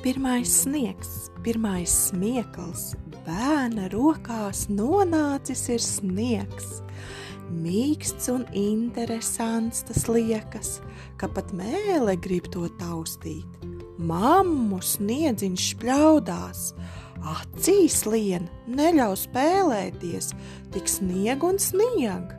Pirmais sniegs, pirmais smiekls, bērna rokās nonācis ir sniegs. Mīksts un interesants tas liekas, ka pat mēle grib to taustīt. Mammu sniedziņš šļaudās, acīs lien, neļauj spēlēties, tik snieg un snieg.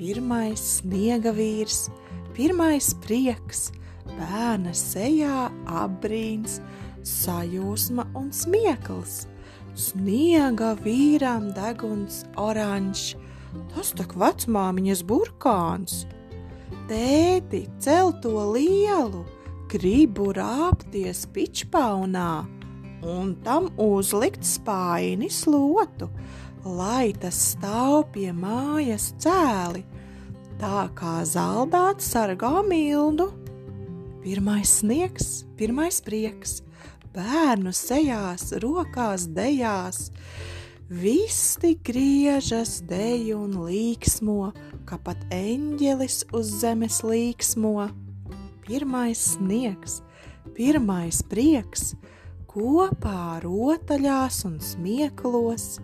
Pirmais sniega vīrs, pirmais prieks, bērna sejā apbrīns sajūsma un smiekls. Sniega vīram deguns oranžs, tas tak vecmāmiņas burkāns. Tēti, cel to lielu, gribu rāpties pičpaunā, un tam uzlikt spāini slotu, lai tas stāv pie mājas cēli, tā kā zaldāts sargā mildu. Pirmais sniegs, pirmais prieks, bērnu sejās, rokās, dejās. Viss tik griežas, deju un līksmo, kā pat eņģelis uz zemes līksmo. Pirmais sniegs, pirmais prieks, kopā rotaļās un smieklos.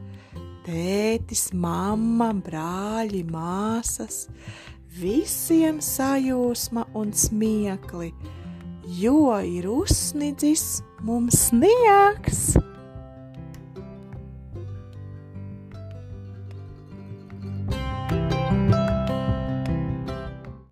Tētis, mamma, brāļi, māsas, visiem sajūsma un smiekli jo ir uzsnidzis mums sniegs.